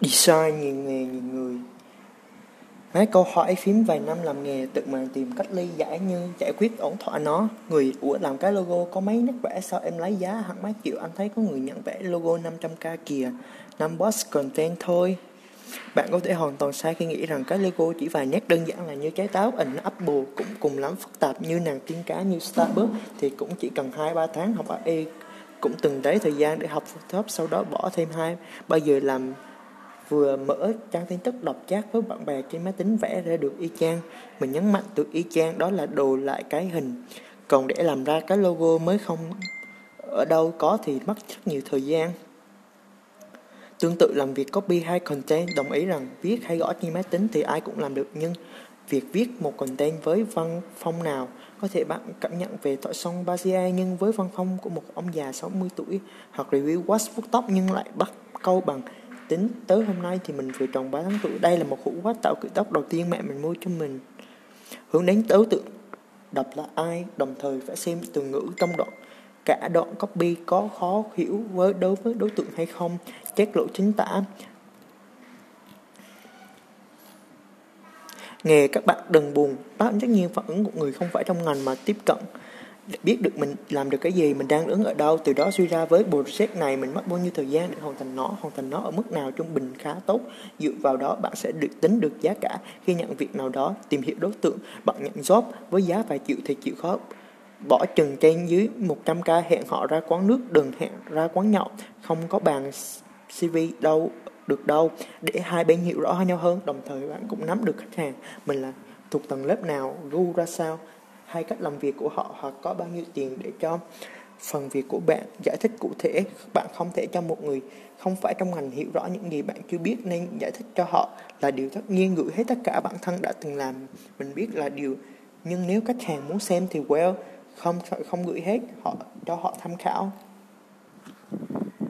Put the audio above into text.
Design nhiều nghề nhiều người Mấy câu hỏi phím vài năm làm nghề, tự mà tìm cách ly giải như giải quyết ổn thỏa nó. Người, ủa, làm cái logo có mấy nét vẽ, sao em lấy giá hẳn mấy triệu anh thấy có người nhận vẽ logo 500k kìa. Năm boss content thôi. Bạn có thể hoàn toàn sai khi nghĩ rằng cái logo chỉ vài nét đơn giản là như trái táo ảnh Apple cũng cùng lắm phức tạp như nàng tiên cá như Starbucks, thì cũng chỉ cần 2-3 tháng học AE cũng từng đấy thời gian để học Photoshop, sau đó bỏ thêm hai bao giờ làm vừa mở trang tin tức đọc chat với bạn bè trên máy tính vẽ ra được y chang. Mình nhấn mạnh từ y chang đó là đồ lại cái hình. Còn để làm ra cái logo mới không ở đâu có thì mất rất nhiều thời gian. Tương tự, làm việc copy hai content, đồng ý rằng viết hay gõ trên máy tính thì ai cũng làm được, nhưng việc viết một content với văn phong nào có thể bạn cảm nhận về tội song Basia, nhưng với văn phong của một ông già 60 tuổi, hoặc review watch vuốt tóc nhưng lại bắt câu bằng tính tới hôm nay thì mình vừa tròn 3 tháng tuổi. Đây là một hũ quát tạo kiểu tóc đầu tiên mẹ mình mua cho mình. Hướng đến đối tượng đọc là ai, đồng thời phải xem từ ngữ trong đoạn. Cả đoạn copy có khó hiểu với đối với đối tượng hay không chất lộ chính tả. Nghề các bạn đừng buồn, đó tất nhiên phản ứng của người không phải trong ngành mà tiếp cận biết được mình làm được cái gì, mình đang đứng ở đâu. Từ đó suy ra với project này mình mất bao nhiêu thời gian để hoàn thành nó, hoàn thành nó ở mức nào trung bình khá tốt. Dựa vào đó bạn sẽ được tính được giá cả. Khi nhận việc nào đó, tìm hiểu đối tượng, bạn nhận job với giá vài triệu thì chịu khó bỏ chừng trên dưới 100k hẹn họ ra quán nước, đừng hẹn ra quán nhậu. Không có bàn CV đâu, được đâu. Để hai bên hiểu rõ nhau hơn, đồng thời bạn cũng nắm được khách hàng. Mình là thuộc tầng lớp nào gu ra sao? Hay cách làm việc của họ, hoặc có bao nhiêu tiền để cho phần việc của bạn giải thích cụ thể. Bạn không thể cho một người không phải trong ngành hiểu rõ những gì bạn chưa biết, nên giải thích cho họ là điều tất nhiên, gửi hết tất cả bản thân đã từng làm. Mình biết là điều, nhưng nếu khách hàng muốn xem thì well, không không gửi hết, họ, cho họ tham khảo.